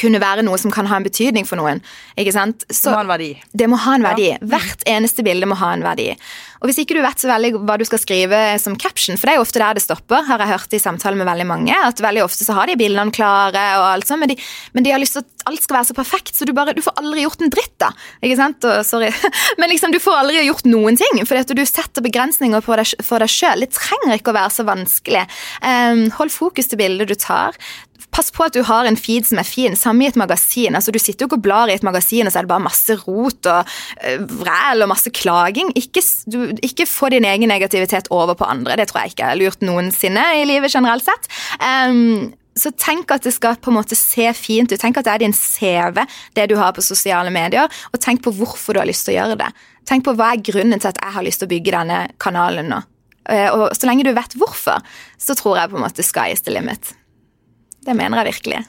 kunne være noe som kan ha en betydning for noen. ikke sant? Så, det må ha en verdi. Det må ha en verdi. Ja. Hvert eneste bilde må ha en verdi. Og hvis ikke du vet så veldig hva du skal skrive som caption, for det er jo ofte der det stopper, har jeg hørt i samtaler med veldig mange, at veldig ofte så har de bildene klare og alt sånt, men de, men de har lyst til at alt skal være så perfekt, så du bare Du får aldri gjort en dritt, da. Ikke sant? Og, sorry. Men liksom, du får aldri gjort noen ting, fordi at du setter begrensninger på deg, for deg sjøl. Det trenger ikke å være så vanskelig. Um, hold fokus til bildet du tar. Pass på at du har en feed som er fin. Samme i et magasin. altså Du sitter jo ikke og blar i et magasin, og så er det bare masse rot og uh, vræl og masse klaging. Ikke, du, ikke, få din egen negativitet over på andre. Det tror jeg ikke er lurt noensinne i livet generelt sett. Um, så, tenk at det skal på en måte se fint ut. Tenk at det er din CV, det du har på sosiale medier, og tenk på hvorfor du har lyst til å gjøre det. Tenk på hva er grunnen til at jeg har lyst til å bygge denne kanalen nå. Eh, og så lenge du vet hvorfor, så tror jeg på en måte sky is the limit. Det mener jeg virkelig.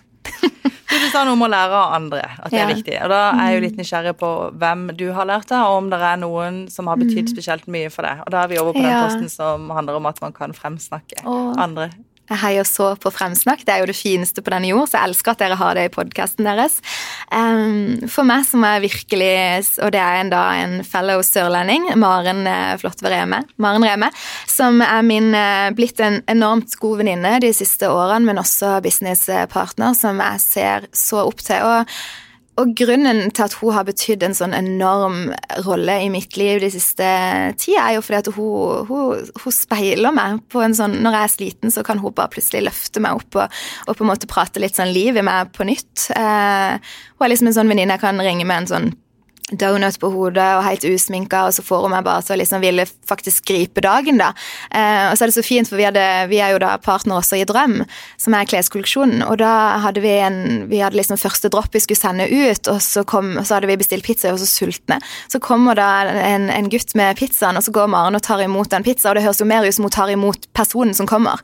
du sa noe om å lære av andre, at det er viktig. Og da er jeg jo litt mm. nysgjerrig på hvem du har lært av, og om det er noen som har betydd mm. spesielt mye for deg. Og da er vi over på den ja. posten som handler om at man kan fremsnakke Åh. andre jeg heier så på Fremsnakk. Det er jo det fineste på denne jord, så jeg elsker at dere har det i podkasten deres. For meg som er virkelig, og det er en, da en fellow sørlending, Maren uh, Reme, Maren Reme, som er min uh, blitt en enormt god venninne de siste årene, men også businesspartner, som jeg ser så opp til. og og grunnen til at hun har betydd en sånn enorm rolle i mitt liv de siste tida, er jo fordi at hun, hun, hun, speiler meg på en sånn Når jeg er sliten, så kan hun bare plutselig løfte meg opp og, og på en måte prate litt sånn liv i meg på nytt. Eh, hun er liksom en sånn venninne jeg kan ringe med en sånn donut på hodet og helt usminka, og så får hun meg bare til å liksom ville faktisk gripe dagen, da. Eh, og så er det så fint, for vi, hadde, vi, er jo da partner også i Drøm, som er kleskolleksjonen, og da hadde vi en Vi hadde liksom første dropp vi skulle sende ut, og så, kom, så hadde vi bestilt pizza, og så sultne. Så kommer da en, en gutt med pizzaen, og så går Maren og tar imot den pizzaen, og det høres jo mer ut som hun tar imot personen som kommer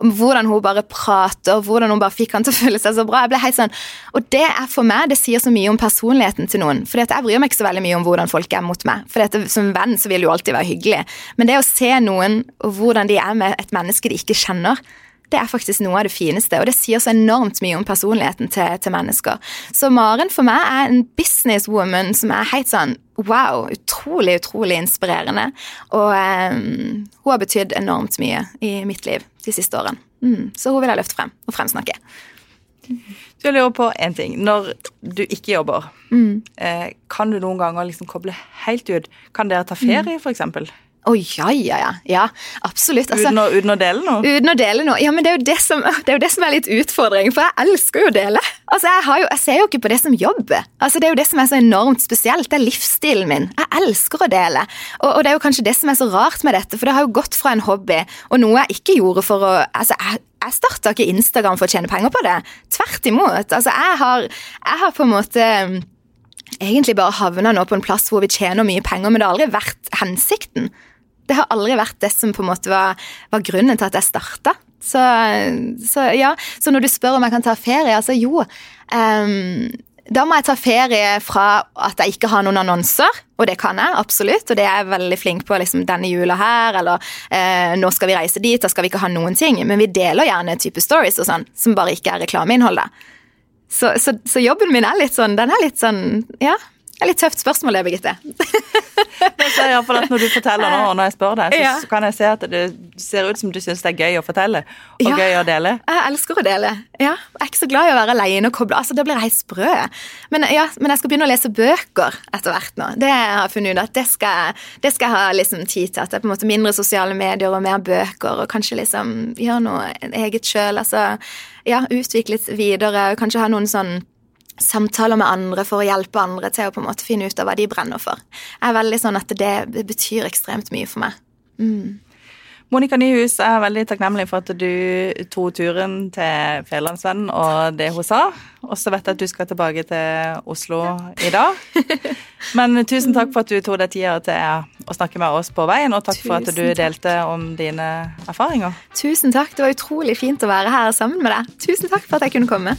om hvordan hun bare prater, hvordan hun bare fikk han til å føle seg så bra. Jeg ble helt sånn, Og det er for meg, det sier så mye om personligheten til noen. For jeg bryr meg ikke så veldig mye om hvordan folk er mot meg. For som venn så vil det jo alltid være hyggelig. Men det å se noen og hvordan de er med et menneske de ikke kjenner, det er faktisk noe av det fineste, og det sier så enormt mye om personligheten til, til mennesker. Så Maren for meg er en businesswoman som er helt sånn wow, utrolig, utrolig inspirerende. Og um, hun har betydd enormt mye i mitt liv de siste årene. Mm, så hun vil jeg løfte frem og fremsnakke. Så jeg lurer på én ting. Når du ikke jobber, mm. eh, kan du noen ganger liksom koble helt ut? Kan dere ta ferie, mm. f.eks.? Å oh, ja, ja, ja. ja absolutt. Altså, uten, å, uten, å, dele noe? Uten å dele noe. Ja, men det er, det, som, det er jo det som er litt utfordring, for jeg elsker jo å dele. Altså, jeg, jo, jeg, ser jo ikke på det som jobb. Altså, det er jo det som er så enormt spesielt. Det er livsstilen min. Jeg elsker å dele. Og, og, det er jo kanskje det som er så rart med dette, for det har jo gått fra en hobby og noe jeg ikke gjorde for å Altså, jeg, jeg starta ikke Instagram for å tjene penger på det. Tvert imot. Altså, jeg har, jeg har på en måte egentlig bare havna nå på en plass hvor vi tjener mye penger, men det har aldri vært hensikten. Det har aldri vært det som på en måte var, var grunnen til at jeg starta. Så, så, ja, så når du spør om jeg kan ta ferie, altså jo. Um, da må jeg ta ferie fra at jeg ikke har noen annonser, og det kan jeg absolutt. Og det er jeg veldig flink på liksom, denne jula her, eller eh, nå skal vi reise dit, da skal vi ikke ha noen ting. Men vi deler gjerne type stories og sånn, som bare ikke er reklameinnhold. Så, så, så, jobben min er litt sånn, den er litt sånn, ja, det er litt tøft spørsmål det, Birgitte. det ser jeg at Når du forteller nå, og når jeg spør deg, så, ja. så kan jeg se at det ser ut som du syns det er gøy å fortelle, og ja, gøy å dele. Jeg elsker å dele. Ja, Jeg er ikke så glad i å være alene og koble altså, Da blir jeg helt sprø. Men, ja, men jeg skal begynne å lese bøker etter hvert nå. Det har jeg funnet ut at det skal, det skal jeg ha liksom tid til. At det er på en måte mindre sosiale medier og mer bøker, og kanskje liksom gjøre noe eget sjøl. Altså ja, utvikles videre, kanskje ha noen sånn samtaler med andre for å hjelpe andre til å på en måte finne ut av hva de brenner for. Jeg er veldig sånn at det, betyr ekstremt mye for meg. Mm. Monica Nyhus er veldig takknemlig for at du tok turen til Fjellandsvennen og det hun sa. Og så vet jeg at du skal tilbake til Oslo i dag. Men tusen takk for at du tok deg tida til å snakke med oss på veien, og takk tusen for at du delte om dine erfaringer. Tusen takk. Det var utrolig fint å være her sammen med deg. Tusen takk for at jeg kunne komme.